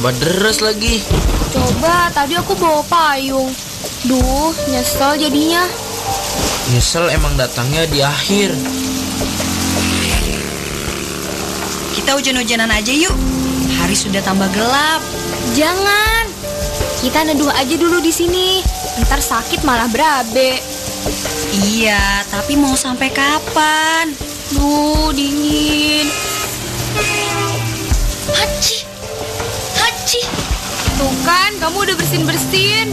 tambah deras lagi. Coba tadi aku bawa payung. Duh, nyesel jadinya. Nyesel emang datangnya di akhir. Kita hujan-hujanan aja yuk. Hari sudah tambah gelap. Jangan. Kita neduh aja dulu di sini. Ntar sakit malah berabe. Iya, tapi mau sampai kapan? Duh, dingin. Haji, haji. Tuh kan, kamu udah bersin-bersin.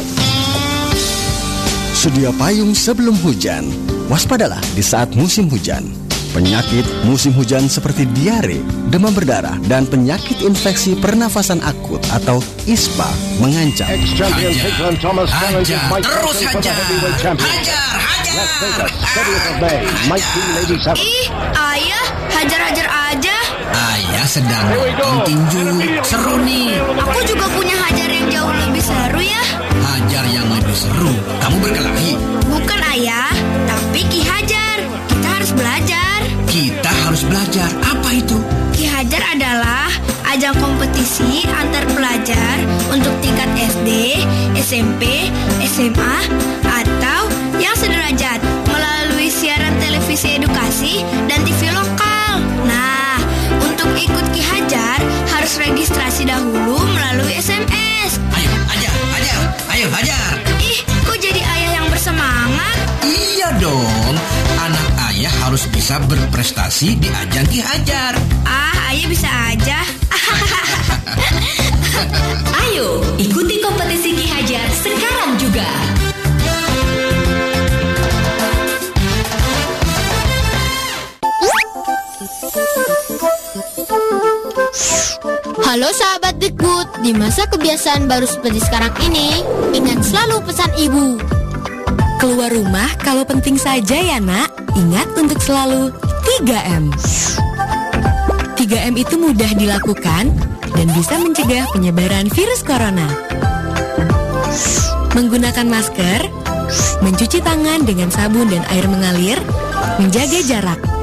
Sedia payung sebelum hujan. Waspadalah di saat musim hujan. Penyakit musim hujan seperti diare, demam berdarah, dan penyakit infeksi pernafasan akut atau ISPA mengancam. Hajar, Mike terus hajar. Hajar, hajar. Las Vegas, 30th of May, Mike T. Lady 7. Ih, ayah, hajar-hajar aja. Sedang nonton tinju. Seru nih. Aku juga punya hajar yang jauh lebih seru ya. Hajar yang lebih seru. Kamu berkelahi. Bukan ayah, tapi Ki Hajar. Kita harus belajar. Kita harus belajar. Apa itu? Ki Hajar adalah ajang kompetisi antar pelajar untuk tingkat SD, SMP, SMA, atau yang sederajat melalui siaran televisi edukasi harus registrasi dahulu melalui SMS. Ayo, hajar, hajar. Ayo, hajar. Ih, kok jadi ayah yang bersemangat? Iya dong. Anak ayah harus bisa berprestasi di ajang Ki Hajar. Ah, ayah bisa aja. Ayo, ikuti kompetisi Ki Hajar sekarang juga. Halo sahabat Dikbud, di masa kebiasaan baru seperti sekarang ini, ingat selalu pesan ibu. Keluar rumah kalau penting saja ya nak. Ingat untuk selalu 3M. 3M itu mudah dilakukan dan bisa mencegah penyebaran virus corona. Menggunakan masker, mencuci tangan dengan sabun dan air mengalir, menjaga jarak.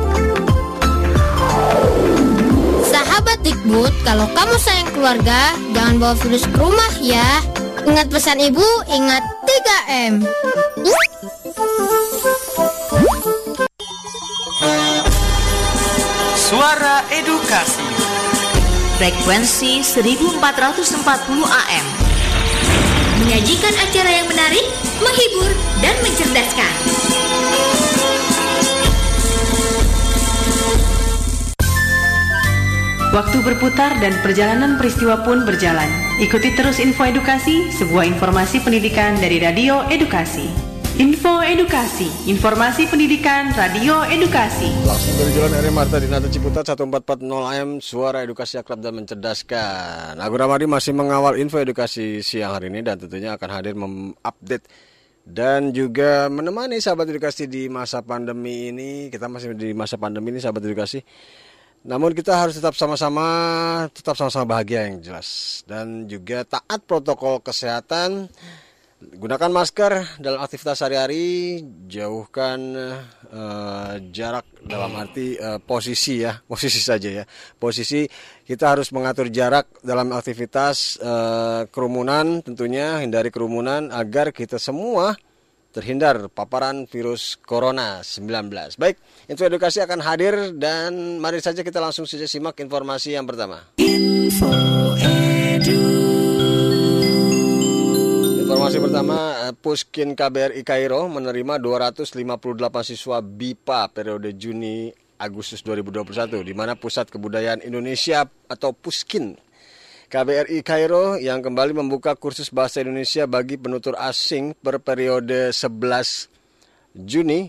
Sahabat Dikbud, kalau kamu sayang keluarga, jangan bawa virus ke rumah ya. Ingat pesan ibu, ingat 3M. Suara Edukasi Frekuensi 1440 AM. Menyajikan acara yang menarik, menghibur, dan mencerdaskan. Waktu berputar dan perjalanan peristiwa pun berjalan. Ikuti terus info edukasi, sebuah informasi pendidikan dari Radio Edukasi. Info Edukasi, informasi pendidikan Radio Edukasi. Langsung dari Jalan R. Marta di Nata Ciputat 1440 AM Suara Edukasi Akrab dan Mencerdaskan Agung Ramadi masih mengawal info edukasi siang hari ini Dan tentunya akan hadir mengupdate Dan juga menemani sahabat edukasi di masa pandemi ini Kita masih di masa pandemi ini sahabat edukasi namun kita harus tetap sama-sama tetap sama-sama bahagia yang jelas. Dan juga taat protokol kesehatan. Gunakan masker dalam aktivitas sehari-hari. Jauhkan eh, jarak dalam arti eh, posisi ya. Posisi saja ya. Posisi kita harus mengatur jarak dalam aktivitas eh, kerumunan tentunya. Hindari kerumunan agar kita semua terhindar paparan virus corona 19 baik info edukasi akan hadir dan mari saja kita langsung saja simak informasi yang pertama. Informasi pertama, eh, Puskin KBRI Kairo menerima 258 siswa BIPA periode Juni Agustus 2021 di mana Pusat Kebudayaan Indonesia atau Puskin KBRI Kairo yang kembali membuka kursus bahasa Indonesia bagi penutur asing per periode 11 Juni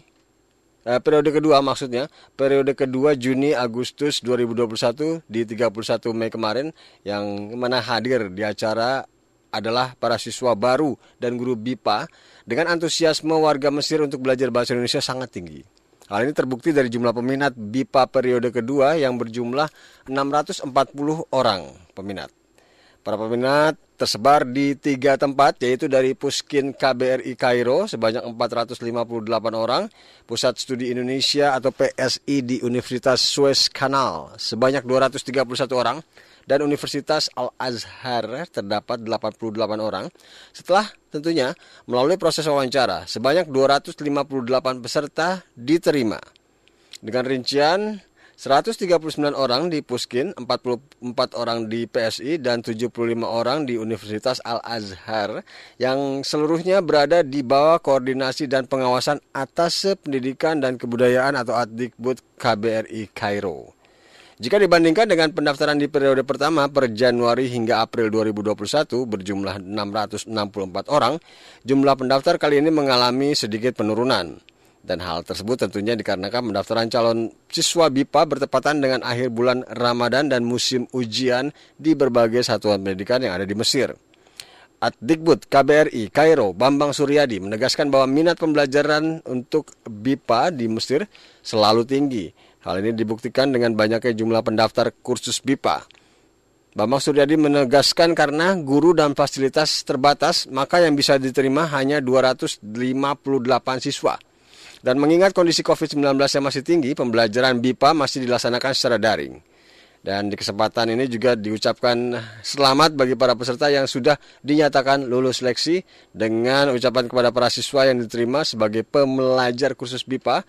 eh, periode kedua maksudnya periode kedua Juni Agustus 2021 di 31 Mei kemarin yang mana hadir di acara adalah para siswa baru dan guru BIPA dengan antusiasme warga Mesir untuk belajar bahasa Indonesia sangat tinggi. Hal ini terbukti dari jumlah peminat BIPA periode kedua yang berjumlah 640 orang peminat. Para peminat tersebar di tiga tempat yaitu dari Puskin KBRI Kairo sebanyak 458 orang, Pusat Studi Indonesia atau PSI di Universitas Suez Canal sebanyak 231 orang, dan Universitas Al-Azhar terdapat 88 orang. Setelah tentunya melalui proses wawancara, sebanyak 258 peserta diterima. Dengan rincian 139 orang di Puskin, 44 orang di PSI, dan 75 orang di Universitas Al-Azhar yang seluruhnya berada di bawah koordinasi dan pengawasan atas pendidikan dan kebudayaan atau Adikbud KBRI Kairo. Jika dibandingkan dengan pendaftaran di periode pertama per Januari hingga April 2021 berjumlah 664 orang, jumlah pendaftar kali ini mengalami sedikit penurunan. Dan hal tersebut tentunya dikarenakan pendaftaran calon siswa BIPA bertepatan dengan akhir bulan Ramadan dan musim ujian di berbagai satuan pendidikan yang ada di Mesir. Adikbud KBRI Kairo Bambang Suryadi menegaskan bahwa minat pembelajaran untuk BIPA di Mesir selalu tinggi Hal ini dibuktikan dengan banyaknya jumlah pendaftar kursus BIPA. Bambang Suryadi menegaskan karena guru dan fasilitas terbatas, maka yang bisa diterima hanya 258 siswa. Dan mengingat kondisi COVID-19 yang masih tinggi, pembelajaran BIPA masih dilaksanakan secara daring. Dan di kesempatan ini juga diucapkan selamat bagi para peserta yang sudah dinyatakan lulus seleksi dengan ucapan kepada para siswa yang diterima sebagai pembelajar kursus BIPA.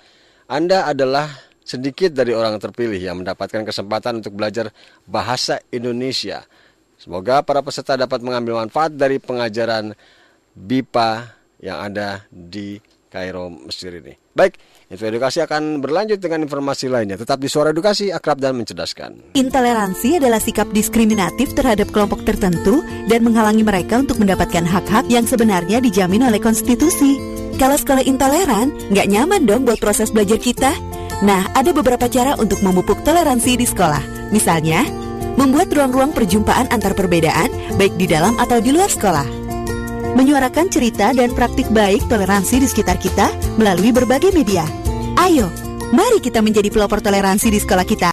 Anda adalah sedikit dari orang terpilih yang mendapatkan kesempatan untuk belajar bahasa Indonesia. Semoga para peserta dapat mengambil manfaat dari pengajaran BIPA yang ada di Kairo, Mesir ini. Baik, Info Edukasi akan berlanjut dengan informasi lainnya. Tetap di Suara Edukasi, akrab dan mencerdaskan. Intoleransi adalah sikap diskriminatif terhadap kelompok tertentu dan menghalangi mereka untuk mendapatkan hak-hak yang sebenarnya dijamin oleh konstitusi. Kalau sekolah intoleran, nggak nyaman dong buat proses belajar kita. Nah, ada beberapa cara untuk memupuk toleransi di sekolah. Misalnya, membuat ruang-ruang perjumpaan antar perbedaan, baik di dalam atau di luar sekolah. Menyuarakan cerita dan praktik baik toleransi di sekitar kita melalui berbagai media. Ayo, mari kita menjadi pelopor toleransi di sekolah kita.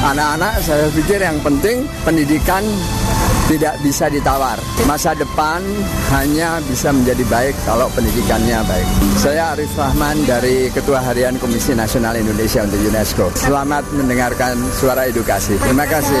Anak-anak saya pikir yang penting pendidikan tidak bisa ditawar. Masa depan hanya bisa menjadi baik kalau pendidikannya baik. Saya Arif Rahman dari Ketua Harian Komisi Nasional Indonesia untuk UNESCO. Selamat mendengarkan suara edukasi. Terima kasih.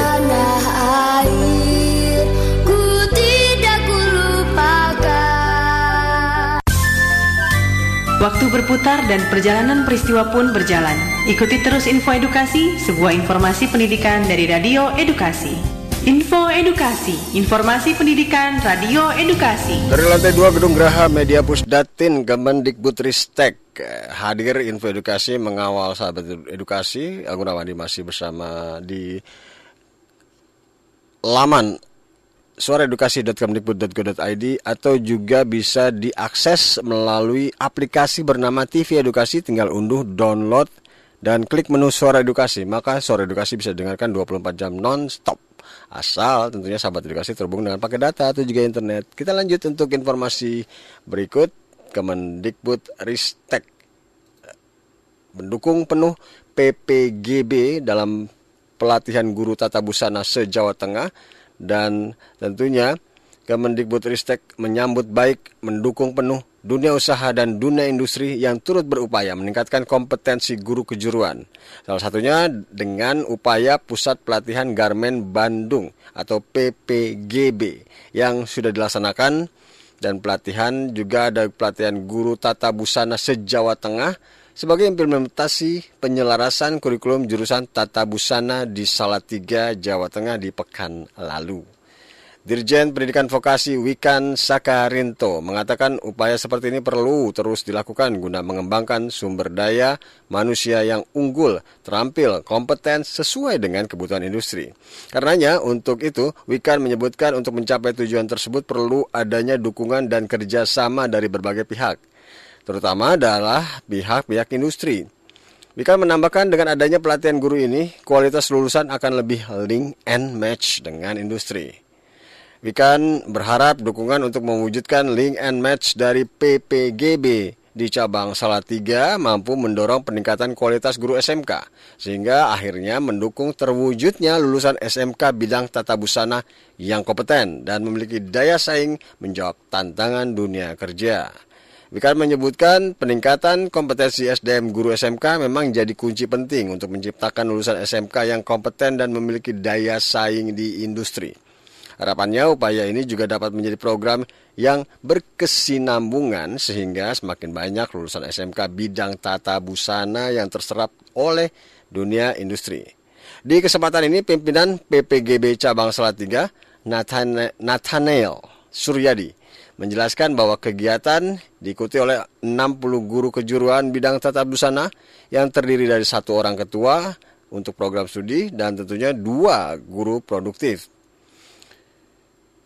Waktu berputar dan perjalanan peristiwa pun berjalan. Ikuti terus info edukasi, sebuah informasi pendidikan dari Radio Edukasi. Info Edukasi, informasi pendidikan Radio Edukasi. Dari lantai 2 Gedung Graha Media Pusdatin Kemendikbudristek hadir info edukasi mengawal sahabat edukasi. Aku Rawandi masih bersama di laman suaraedukasi.kemdikbud.go.id atau juga bisa diakses melalui aplikasi bernama TV Edukasi tinggal unduh download dan klik menu suara edukasi maka suara edukasi bisa dengarkan 24 jam non-stop Asal tentunya sahabat edukasi terhubung dengan pakai data atau juga internet. Kita lanjut untuk informasi berikut. Kemendikbud Ristek mendukung penuh PPGB dalam pelatihan guru tata busana se-Jawa Tengah dan tentunya Kemendikbudristek menyambut baik, mendukung penuh dunia usaha dan dunia industri yang turut berupaya meningkatkan kompetensi guru kejuruan. Salah satunya dengan upaya Pusat Pelatihan Garmen Bandung atau PPGB yang sudah dilaksanakan dan pelatihan juga ada pelatihan guru tata busana se-Jawa Tengah sebagai implementasi penyelarasan kurikulum jurusan tata busana di Salatiga, Jawa Tengah di pekan lalu. Dirjen Pendidikan Vokasi Wikan Sakarinto mengatakan upaya seperti ini perlu terus dilakukan guna mengembangkan sumber daya manusia yang unggul, terampil, kompeten sesuai dengan kebutuhan industri. Karenanya untuk itu Wikan menyebutkan untuk mencapai tujuan tersebut perlu adanya dukungan dan kerjasama dari berbagai pihak, terutama adalah pihak-pihak industri. Wikan menambahkan dengan adanya pelatihan guru ini, kualitas lulusan akan lebih link and match dengan industri. Wikan berharap dukungan untuk mewujudkan link and match dari PPGB di cabang Salatiga mampu mendorong peningkatan kualitas guru SMK sehingga akhirnya mendukung terwujudnya lulusan SMK bidang tata busana yang kompeten dan memiliki daya saing menjawab tantangan dunia kerja. Wikan menyebutkan peningkatan kompetensi SDM guru SMK memang jadi kunci penting untuk menciptakan lulusan SMK yang kompeten dan memiliki daya saing di industri. Harapannya upaya ini juga dapat menjadi program yang berkesinambungan sehingga semakin banyak lulusan SMK bidang tata busana yang terserap oleh dunia industri. Di kesempatan ini pimpinan PPGB Cabang Salatiga Nathan Nathanael Suryadi menjelaskan bahwa kegiatan diikuti oleh 60 guru kejuruan bidang tata busana yang terdiri dari satu orang ketua untuk program studi dan tentunya dua guru produktif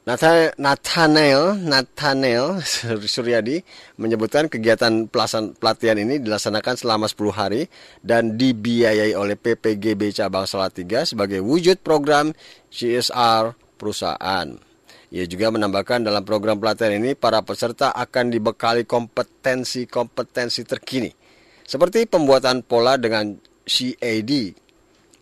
Nathanael Nathanael Suryadi menyebutkan kegiatan pelatihan ini dilaksanakan selama 10 hari dan dibiayai oleh PPGB Cabang Salatiga sebagai wujud program CSR perusahaan. Ia juga menambahkan dalam program pelatihan ini para peserta akan dibekali kompetensi-kompetensi terkini seperti pembuatan pola dengan CAD,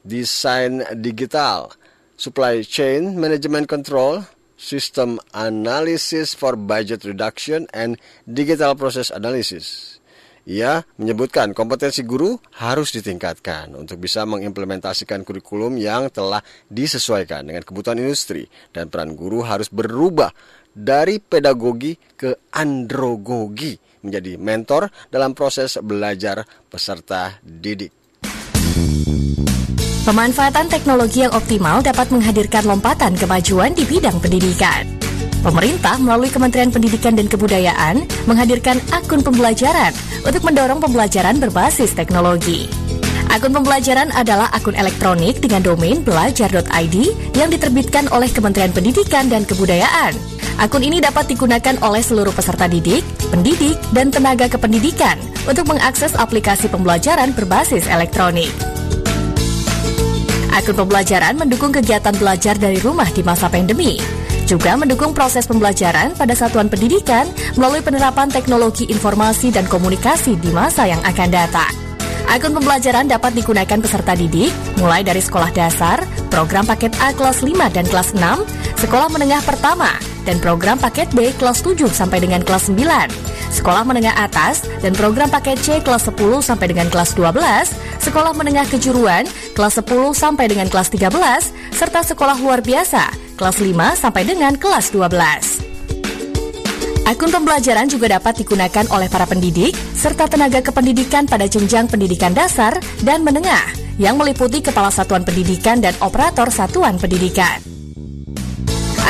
desain digital, supply chain management control, System Analysis for Budget Reduction and Digital Process Analysis. Ia menyebutkan kompetensi guru harus ditingkatkan untuk bisa mengimplementasikan kurikulum yang telah disesuaikan dengan kebutuhan industri dan peran guru harus berubah dari pedagogi ke androgogi menjadi mentor dalam proses belajar peserta didik. Pemanfaatan teknologi yang optimal dapat menghadirkan lompatan kemajuan di bidang pendidikan. Pemerintah melalui Kementerian Pendidikan dan Kebudayaan menghadirkan akun pembelajaran untuk mendorong pembelajaran berbasis teknologi. Akun pembelajaran adalah akun elektronik dengan domain belajar.id yang diterbitkan oleh Kementerian Pendidikan dan Kebudayaan. Akun ini dapat digunakan oleh seluruh peserta didik, pendidik, dan tenaga kependidikan untuk mengakses aplikasi pembelajaran berbasis elektronik. Akun pembelajaran mendukung kegiatan belajar dari rumah di masa pandemi. Juga mendukung proses pembelajaran pada satuan pendidikan melalui penerapan teknologi informasi dan komunikasi di masa yang akan datang. Akun pembelajaran dapat digunakan peserta didik mulai dari sekolah dasar, program paket A kelas 5 dan kelas 6, sekolah menengah pertama, dan program paket B kelas 7 sampai dengan kelas 9 sekolah menengah atas, dan program paket C kelas 10 sampai dengan kelas 12, sekolah menengah kejuruan kelas 10 sampai dengan kelas 13, serta sekolah luar biasa kelas 5 sampai dengan kelas 12. Akun pembelajaran juga dapat digunakan oleh para pendidik serta tenaga kependidikan pada jenjang pendidikan dasar dan menengah yang meliputi kepala satuan pendidikan dan operator satuan pendidikan.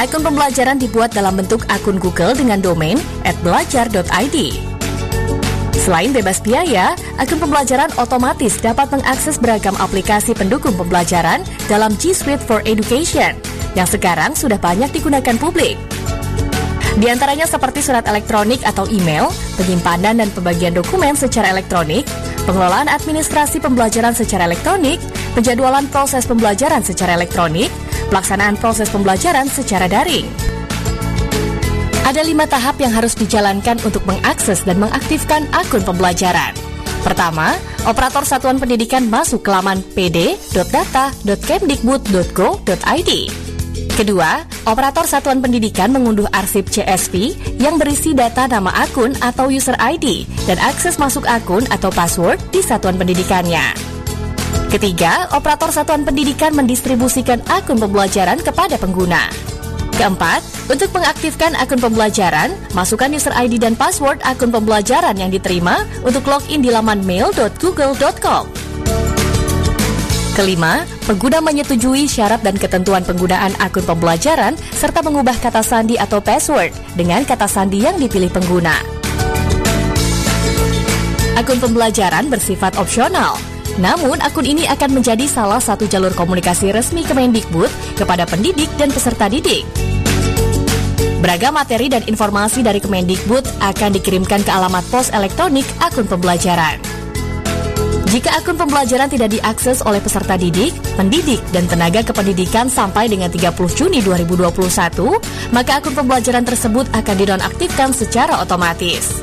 Akun pembelajaran dibuat dalam bentuk akun Google dengan domain @belajar.id. Selain bebas biaya, akun pembelajaran otomatis dapat mengakses beragam aplikasi pendukung pembelajaran dalam G Suite for Education yang sekarang sudah banyak digunakan publik. Di antaranya seperti surat elektronik atau email, penyimpanan dan pembagian dokumen secara elektronik, pengelolaan administrasi pembelajaran secara elektronik, penjadwalan proses pembelajaran secara elektronik, pelaksanaan proses pembelajaran secara daring. Ada lima tahap yang harus dijalankan untuk mengakses dan mengaktifkan akun pembelajaran. Pertama, operator satuan pendidikan masuk ke laman pd.data.kemdikbud.go.id. Kedua, operator satuan pendidikan mengunduh arsip CSV yang berisi data nama akun atau user ID dan akses masuk akun atau password di satuan pendidikannya. Ketiga, operator satuan pendidikan mendistribusikan akun pembelajaran kepada pengguna. Keempat, untuk mengaktifkan akun pembelajaran, masukkan user ID dan password akun pembelajaran yang diterima untuk login di laman mail.google.com. Kelima, pengguna menyetujui syarat dan ketentuan penggunaan akun pembelajaran serta mengubah kata sandi atau password dengan kata sandi yang dipilih pengguna. Akun pembelajaran bersifat opsional. Namun, akun ini akan menjadi salah satu jalur komunikasi resmi Kemendikbud kepada pendidik dan peserta didik. Beragam materi dan informasi dari Kemendikbud akan dikirimkan ke alamat pos elektronik akun pembelajaran. Jika akun pembelajaran tidak diakses oleh peserta didik, pendidik, dan tenaga kependidikan sampai dengan 30 Juni 2021, maka akun pembelajaran tersebut akan dinonaktifkan secara otomatis.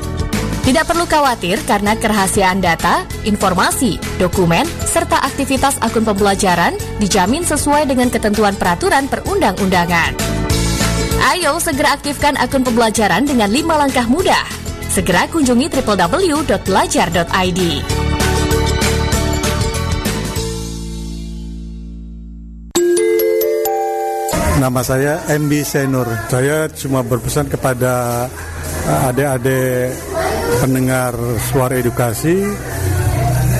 Tidak perlu khawatir karena kerahasiaan data, informasi, dokumen, serta aktivitas akun pembelajaran dijamin sesuai dengan ketentuan peraturan perundang-undangan. Ayo segera aktifkan akun pembelajaran dengan lima langkah mudah. Segera kunjungi www.belajar.id. Nama saya MB Senur. Saya cuma berpesan kepada eh, adik-adik pendengar suara edukasi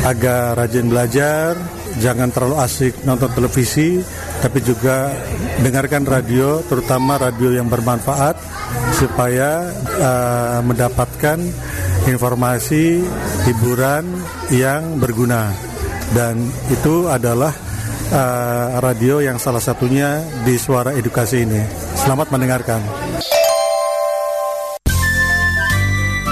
agar rajin belajar, jangan terlalu asik nonton televisi, tapi juga dengarkan radio, terutama radio yang bermanfaat supaya uh, mendapatkan informasi hiburan yang berguna. Dan itu adalah uh, radio yang salah satunya di suara edukasi ini. Selamat mendengarkan.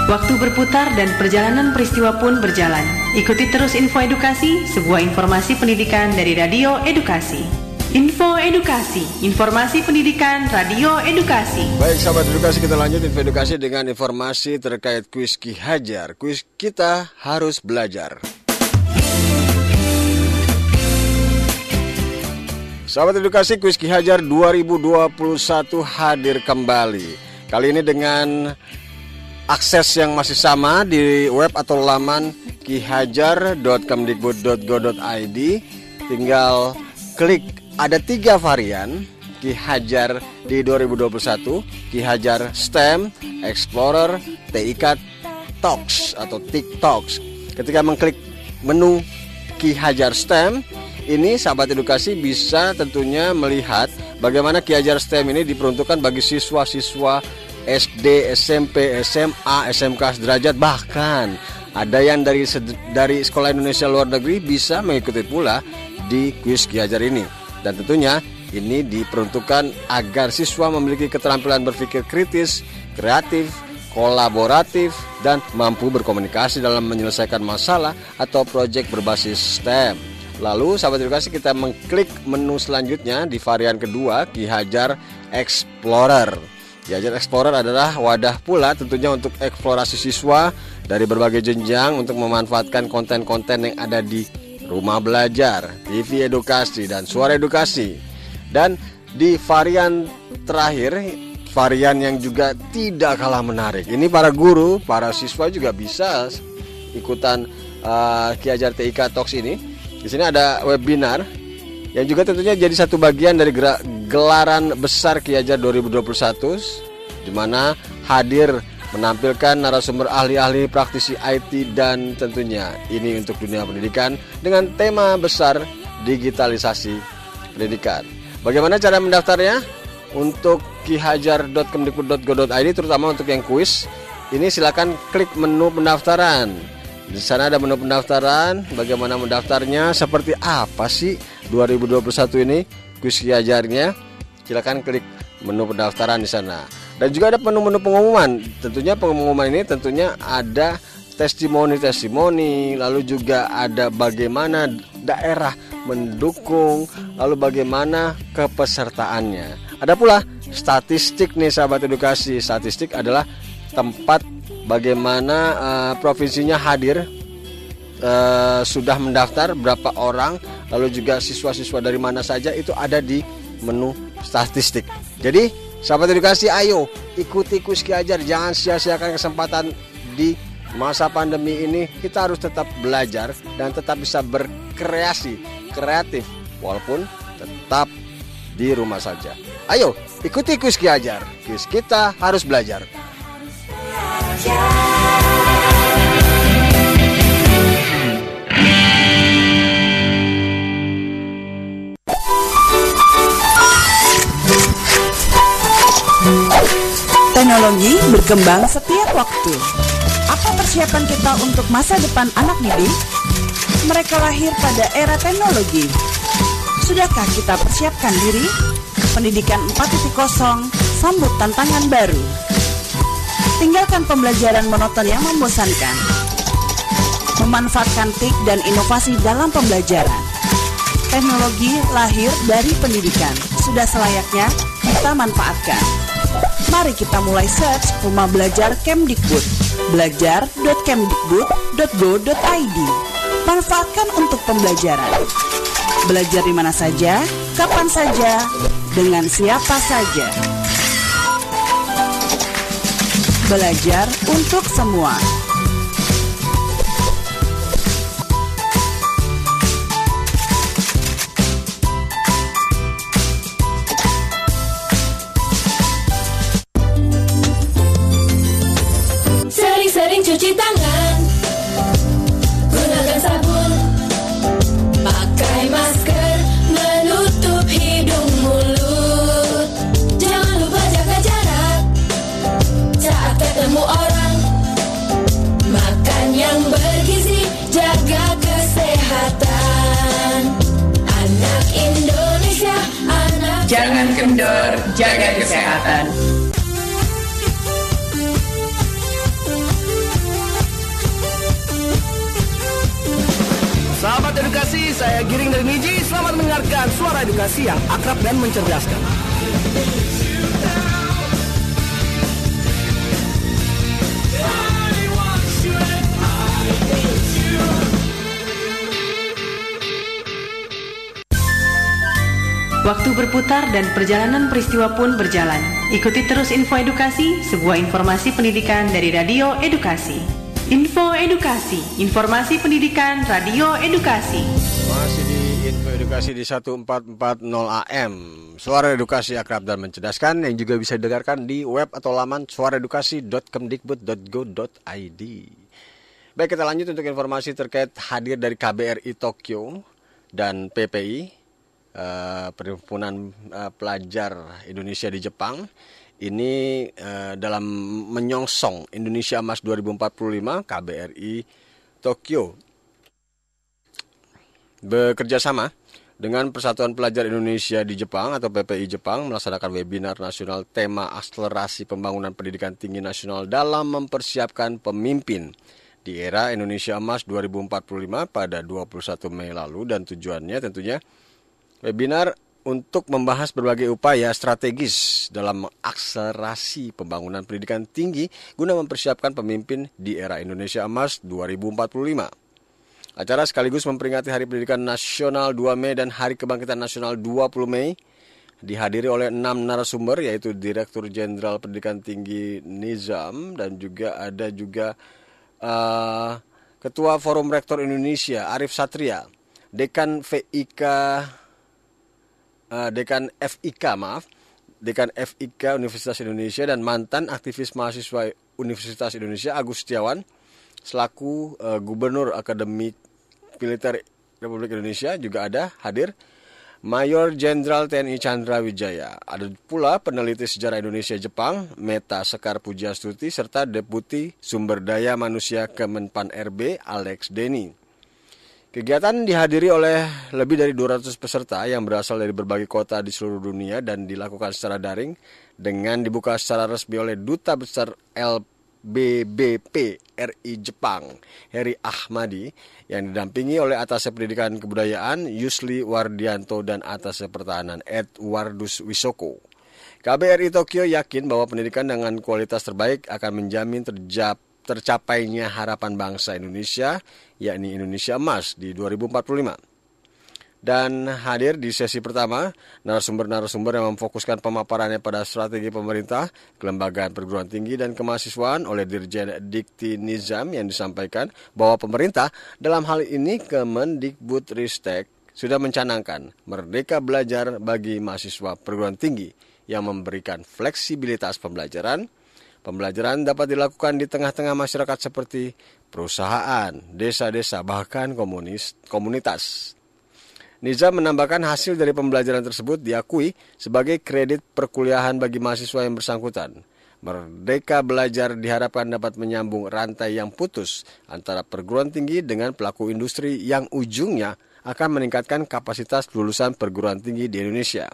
Waktu berputar dan perjalanan peristiwa pun berjalan. Ikuti terus info edukasi, sebuah informasi pendidikan dari Radio Edukasi. Info Edukasi, informasi pendidikan Radio Edukasi. Baik sahabat edukasi kita lanjut info edukasi dengan informasi terkait kuis Ki Hajar. Kuis kita harus belajar. Sahabat edukasi kuis Ki Hajar 2021 hadir kembali. Kali ini dengan akses yang masih sama di web atau laman kihajar.kemdikbud.go.id tinggal klik ada tiga varian Ki Hajar di 2021 Ki Hajar STEM, Explorer, TIK Talks atau TikToks ketika mengklik menu Ki Hajar STEM ini sahabat edukasi bisa tentunya melihat bagaimana Ki Hajar STEM ini diperuntukkan bagi siswa-siswa SD, SMP, SMA, SMK sederajat bahkan ada yang dari dari sekolah Indonesia luar negeri bisa mengikuti pula di kuis Ki Hajar ini. Dan tentunya ini diperuntukkan agar siswa memiliki keterampilan berpikir kritis, kreatif, kolaboratif, dan mampu berkomunikasi dalam menyelesaikan masalah atau proyek berbasis STEM. Lalu sahabat edukasi kita mengklik menu selanjutnya di varian kedua Ki Hajar Explorer. Diajar Explorer adalah wadah pula tentunya untuk eksplorasi siswa dari berbagai jenjang untuk memanfaatkan konten-konten yang ada di rumah belajar, TV edukasi, dan suara edukasi. Dan di varian terakhir, varian yang juga tidak kalah menarik. Ini para guru, para siswa juga bisa ikutan uh, Ki Ajar TIK Talks ini. Di sini ada webinar yang juga tentunya jadi satu bagian dari gelaran besar Ki Hajar 2021 di mana hadir menampilkan narasumber ahli-ahli praktisi IT dan tentunya ini untuk dunia pendidikan dengan tema besar digitalisasi pendidikan. Bagaimana cara mendaftarnya? Untuk kihajar.kemdikbud.go.id terutama untuk yang kuis ini silakan klik menu pendaftaran. Di sana ada menu pendaftaran, bagaimana mendaftarnya, seperti apa sih 2021 ini? Kuis kiajarnya? Silakan klik menu pendaftaran di sana. Dan juga ada menu-menu pengumuman. Tentunya pengumuman ini tentunya ada testimoni-testimoni lalu juga ada bagaimana daerah mendukung lalu bagaimana kepesertaannya. Ada pula statistik nih sahabat edukasi. Statistik adalah tempat bagaimana uh, provinsinya hadir uh, sudah mendaftar berapa orang lalu juga siswa-siswa dari mana saja itu ada di menu statistik. Jadi sahabat edukasi ayo ikuti Kuski Ajar jangan sia-siakan kesempatan di masa pandemi ini kita harus tetap belajar dan tetap bisa berkreasi kreatif walaupun tetap di rumah saja. Ayo ikuti Kuski Ajar. Kuis kita harus belajar. Teknologi berkembang setiap waktu. Apa persiapan kita untuk masa depan anak didik? Mereka lahir pada era teknologi. Sudahkah kita persiapkan diri? Pendidikan 4.0 sambut tantangan baru. Tinggalkan pembelajaran monoton yang membosankan. Memanfaatkan TIK dan inovasi dalam pembelajaran. Teknologi lahir dari pendidikan. Sudah selayaknya kita manfaatkan. Mari kita mulai search Rumah Belajar Kemdikbud. belajar.kemdikbud.go.id. Manfaatkan untuk pembelajaran. Belajar di mana saja, kapan saja, dengan siapa saja. Belajar untuk semua. Jaga kesehatan. Sahabat edukasi, saya Giring dari Niji. Selamat mendengarkan suara edukasi yang akrab dan mencerdaskan. Waktu berputar dan perjalanan peristiwa pun berjalan. Ikuti terus info edukasi, sebuah informasi pendidikan dari Radio Edukasi. Info Edukasi, informasi pendidikan Radio Edukasi. Masih di Info Edukasi di 1440 AM Suara edukasi akrab dan mencerdaskan Yang juga bisa didengarkan di web atau laman suaraedukasi.kemdikbud.go.id Baik kita lanjut untuk informasi terkait hadir dari KBRI Tokyo dan PPI eh, Perhimpunan eh, Pelajar Indonesia di Jepang ini eh, dalam menyongsong Indonesia Emas 2045 KBRI Tokyo. Bekerja sama dengan Persatuan Pelajar Indonesia di Jepang atau PPI Jepang melaksanakan webinar nasional tema akselerasi pembangunan pendidikan tinggi nasional dalam mempersiapkan pemimpin di era Indonesia Emas 2045 pada 21 Mei lalu. Dan tujuannya tentunya webinar untuk membahas berbagai upaya strategis dalam mengakselerasi pembangunan pendidikan tinggi guna mempersiapkan pemimpin di era Indonesia Emas 2045. Acara sekaligus memperingati Hari Pendidikan Nasional 2 Mei dan Hari Kebangkitan Nasional 20 Mei dihadiri oleh enam narasumber yaitu Direktur Jenderal Pendidikan Tinggi Nizam dan juga ada juga uh, Ketua Forum Rektor Indonesia Arif Satria, Dekan VIK uh, Dekan FIK maaf, Dekan FIK Universitas Indonesia dan mantan aktivis mahasiswa Universitas Indonesia Agus Setiawan selaku uh, Gubernur Akademik Militer Republik Indonesia juga ada hadir Mayor Jenderal TNI Chandra Wijaya. Ada pula peneliti sejarah Indonesia Jepang Meta Sekar Pujastuti serta Deputi Sumber Daya Manusia Kemenpan RB Alex Denny. Kegiatan dihadiri oleh lebih dari 200 peserta yang berasal dari berbagai kota di seluruh dunia dan dilakukan secara daring dengan dibuka secara resmi oleh Duta Besar LBBP RI Jepang, Heri Ahmadi, yang didampingi oleh Atas Pendidikan Kebudayaan Yusli Wardianto dan Atas Pertahanan Edwardus Wisoko. KBRI Tokyo yakin bahwa pendidikan dengan kualitas terbaik akan menjamin terjap, tercapainya harapan bangsa Indonesia, yakni Indonesia Emas di 2045. Dan hadir di sesi pertama, narasumber-narasumber yang memfokuskan pemaparannya pada strategi pemerintah, kelembagaan perguruan tinggi dan kemahasiswaan oleh Dirjen Dikti Nizam yang disampaikan bahwa pemerintah dalam hal ini Kemendikbud Ristek sudah mencanangkan merdeka belajar bagi mahasiswa perguruan tinggi yang memberikan fleksibilitas pembelajaran. Pembelajaran dapat dilakukan di tengah-tengah masyarakat seperti perusahaan, desa-desa, bahkan komunis, komunitas. Nizam menambahkan hasil dari pembelajaran tersebut diakui sebagai kredit perkuliahan bagi mahasiswa yang bersangkutan. Merdeka Belajar diharapkan dapat menyambung rantai yang putus antara perguruan tinggi dengan pelaku industri yang ujungnya akan meningkatkan kapasitas lulusan perguruan tinggi di Indonesia.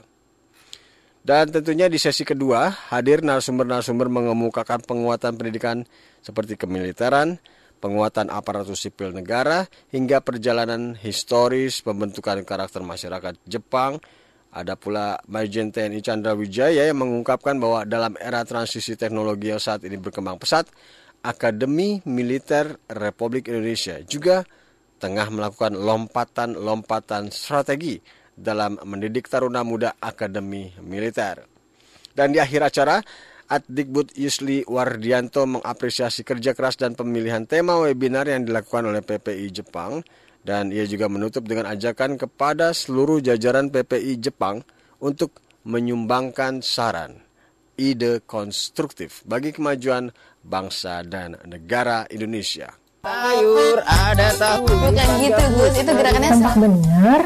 Dan tentunya di sesi kedua, hadir narasumber-narasumber mengemukakan penguatan pendidikan seperti kemiliteran, penguatan aparatur sipil negara, hingga perjalanan historis pembentukan karakter masyarakat Jepang, ada pula Majen TNI Chandra Wijaya yang mengungkapkan bahwa dalam era transisi teknologi yang saat ini berkembang pesat, Akademi Militer Republik Indonesia juga tengah melakukan lompatan-lompatan strategi dalam mendidik taruna muda Akademi Militer. Dan di akhir acara, Adikbud Yusli Wardianto mengapresiasi kerja keras dan pemilihan tema webinar yang dilakukan oleh PPI Jepang dan ia juga menutup dengan ajakan kepada seluruh jajaran PPI Jepang untuk menyumbangkan saran, ide konstruktif bagi kemajuan bangsa dan negara Indonesia. Sayur ada tahu. Bukan gitu, Gus. Itu gerakannya Tempat bener.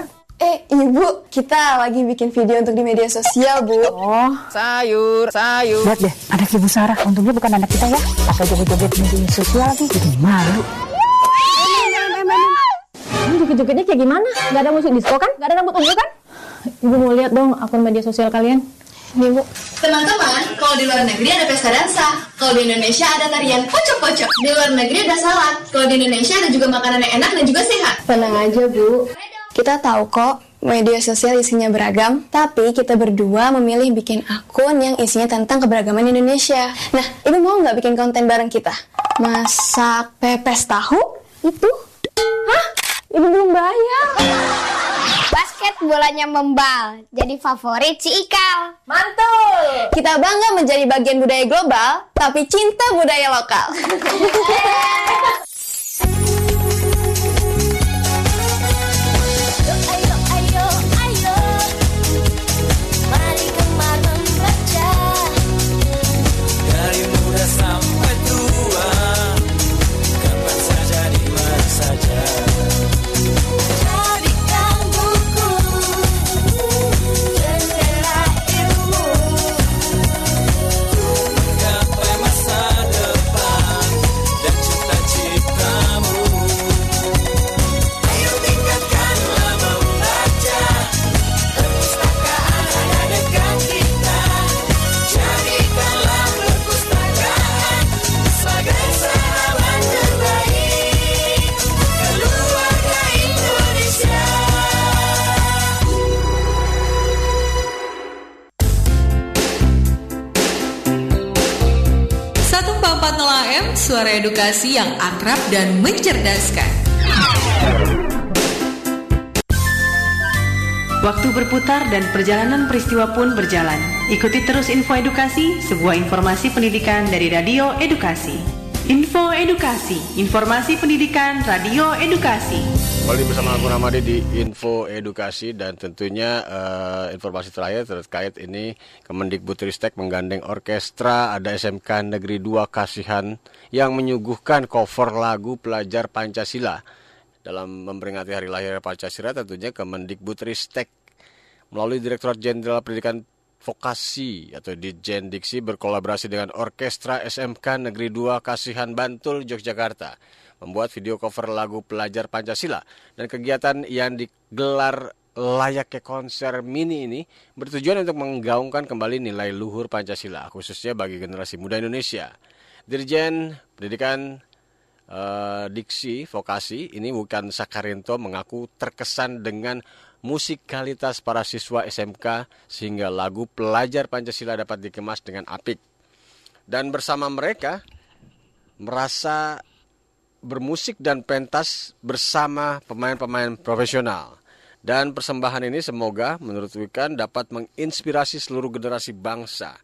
Ibu, kita lagi bikin video untuk di media sosial, bu. Oh, sayur, sayur. Lihat deh, anak ibu Sarah. Untungnya bukan anak kita ya. Pakai joget-joget media sosial lagi. Bikin malu. Ini joget-jogetnya kayak gimana? Gak ada musik disco kan? Gak ada rambut ungu kan? Ibu mau lihat dong akun media sosial kalian. Nih, bu. Teman-teman, kalau di luar negeri ada pesta dansa. Kalau di Indonesia ada tarian pocok-pocok. Di luar negeri ada salad. Kalau di Indonesia ada juga makanan yang enak dan juga sehat. Tenang aja, bu. Kita tahu kok media sosial isinya beragam, tapi kita berdua memilih bikin akun yang isinya tentang keberagaman Indonesia. Nah, ibu mau nggak bikin konten bareng kita? Masak pepes tahu? Itu? Hah? Ibu belum bayar. Basket bolanya membal, jadi favorit si Ikal. Mantul! Kita bangga menjadi bagian budaya global, tapi cinta budaya lokal. Edukasi yang akrab dan mencerdaskan. Waktu berputar dan perjalanan peristiwa pun berjalan. Ikuti terus info edukasi, sebuah informasi pendidikan dari Radio Edukasi. Info Edukasi, informasi pendidikan Radio Edukasi. Kembali bersama aku Ramadi di Info Edukasi dan tentunya eh, informasi terakhir terkait ini Kemendikbudristek menggandeng orkestra ada SMK Negeri 2 Kasihan yang menyuguhkan cover lagu pelajar Pancasila dalam memperingati hari lahir Pancasila tentunya Kemendikbudristek melalui Direktorat Jenderal Pendidikan Vokasi atau Dijen Diksi berkolaborasi dengan Orkestra SMK Negeri 2 Kasihan Bantul Yogyakarta membuat video cover lagu pelajar Pancasila dan kegiatan yang digelar layaknya konser mini ini bertujuan untuk menggaungkan kembali nilai luhur Pancasila khususnya bagi generasi muda Indonesia. Dirjen Pendidikan eh, Diksi Vokasi ini bukan Sakarinto mengaku terkesan dengan musikalitas para siswa SMK sehingga lagu pelajar Pancasila dapat dikemas dengan apik. Dan bersama mereka merasa bermusik dan pentas bersama pemain-pemain profesional. Dan persembahan ini semoga menurut Wikan dapat menginspirasi seluruh generasi bangsa.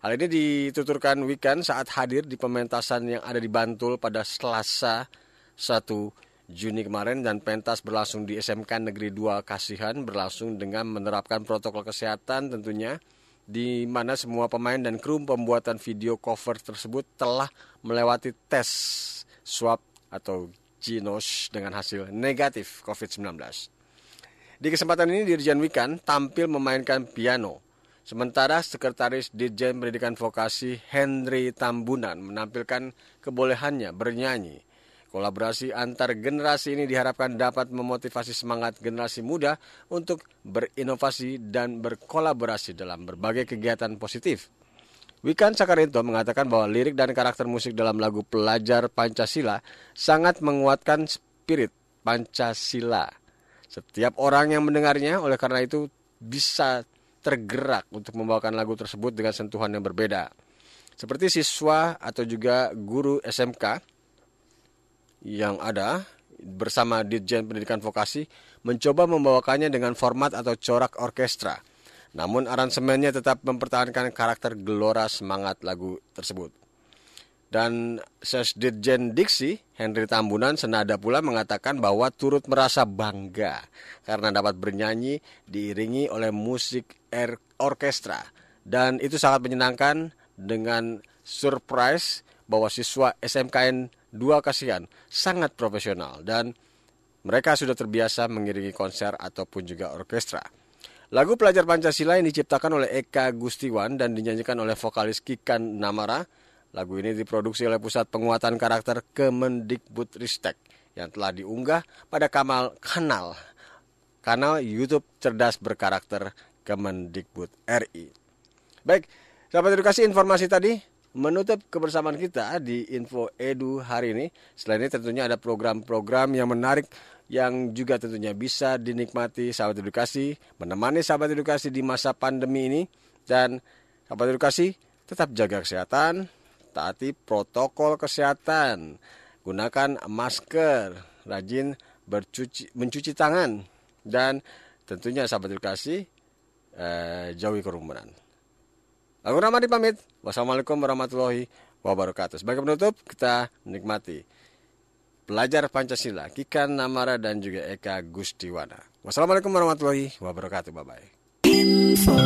Hal ini dituturkan Wikan saat hadir di pementasan yang ada di Bantul pada Selasa 1 Juni kemarin dan pentas berlangsung di SMK Negeri 2 Kasihan berlangsung dengan menerapkan protokol kesehatan tentunya di mana semua pemain dan kru pembuatan video cover tersebut telah melewati tes swab atau Ginos dengan hasil negatif COVID-19. Di kesempatan ini Dirjen Wikan tampil memainkan piano Sementara Sekretaris Dirjen Pendidikan Vokasi Henry Tambunan menampilkan kebolehannya bernyanyi. Kolaborasi antar generasi ini diharapkan dapat memotivasi semangat generasi muda untuk berinovasi dan berkolaborasi dalam berbagai kegiatan positif. Wikan Sakarinto mengatakan bahwa lirik dan karakter musik dalam lagu Pelajar Pancasila sangat menguatkan spirit Pancasila. Setiap orang yang mendengarnya oleh karena itu bisa tergerak untuk membawakan lagu tersebut dengan sentuhan yang berbeda. Seperti siswa atau juga guru SMK yang ada bersama Ditjen Pendidikan Vokasi mencoba membawakannya dengan format atau corak orkestra. Namun aransemennya tetap mempertahankan karakter gelora semangat lagu tersebut. Dan Sesdirjen Diksi, Henry Tambunan senada pula mengatakan bahwa turut merasa bangga karena dapat bernyanyi diiringi oleh musik er orkestra. Dan itu sangat menyenangkan dengan surprise bahwa siswa SMKN 2 Kasihan sangat profesional dan mereka sudah terbiasa mengiringi konser ataupun juga orkestra. Lagu Pelajar Pancasila yang diciptakan oleh Eka Gustiwan dan dinyanyikan oleh vokalis Kikan Namara. Lagu ini diproduksi oleh Pusat Penguatan Karakter Kemendikbud Ristek yang telah diunggah pada kamal kanal kanal YouTube Cerdas Berkarakter Kemendikbud RI. Baik, sahabat edukasi informasi tadi menutup kebersamaan kita di Info Edu hari ini. Selain ini tentunya ada program-program yang menarik yang juga tentunya bisa dinikmati sahabat edukasi, menemani sahabat edukasi di masa pandemi ini dan sahabat edukasi tetap jaga kesehatan, taati protokol kesehatan, gunakan masker, rajin bercuci mencuci tangan dan tentunya sahabat edukasi eh, jauhi kerumunan. Aku Ramadi pamit. Wassalamualaikum warahmatullahi wabarakatuh. Sebagai penutup, kita menikmati pelajar Pancasila, Kikan Namara dan juga Eka Gustiwana. Wassalamualaikum warahmatullahi wabarakatuh. Bye-bye. Info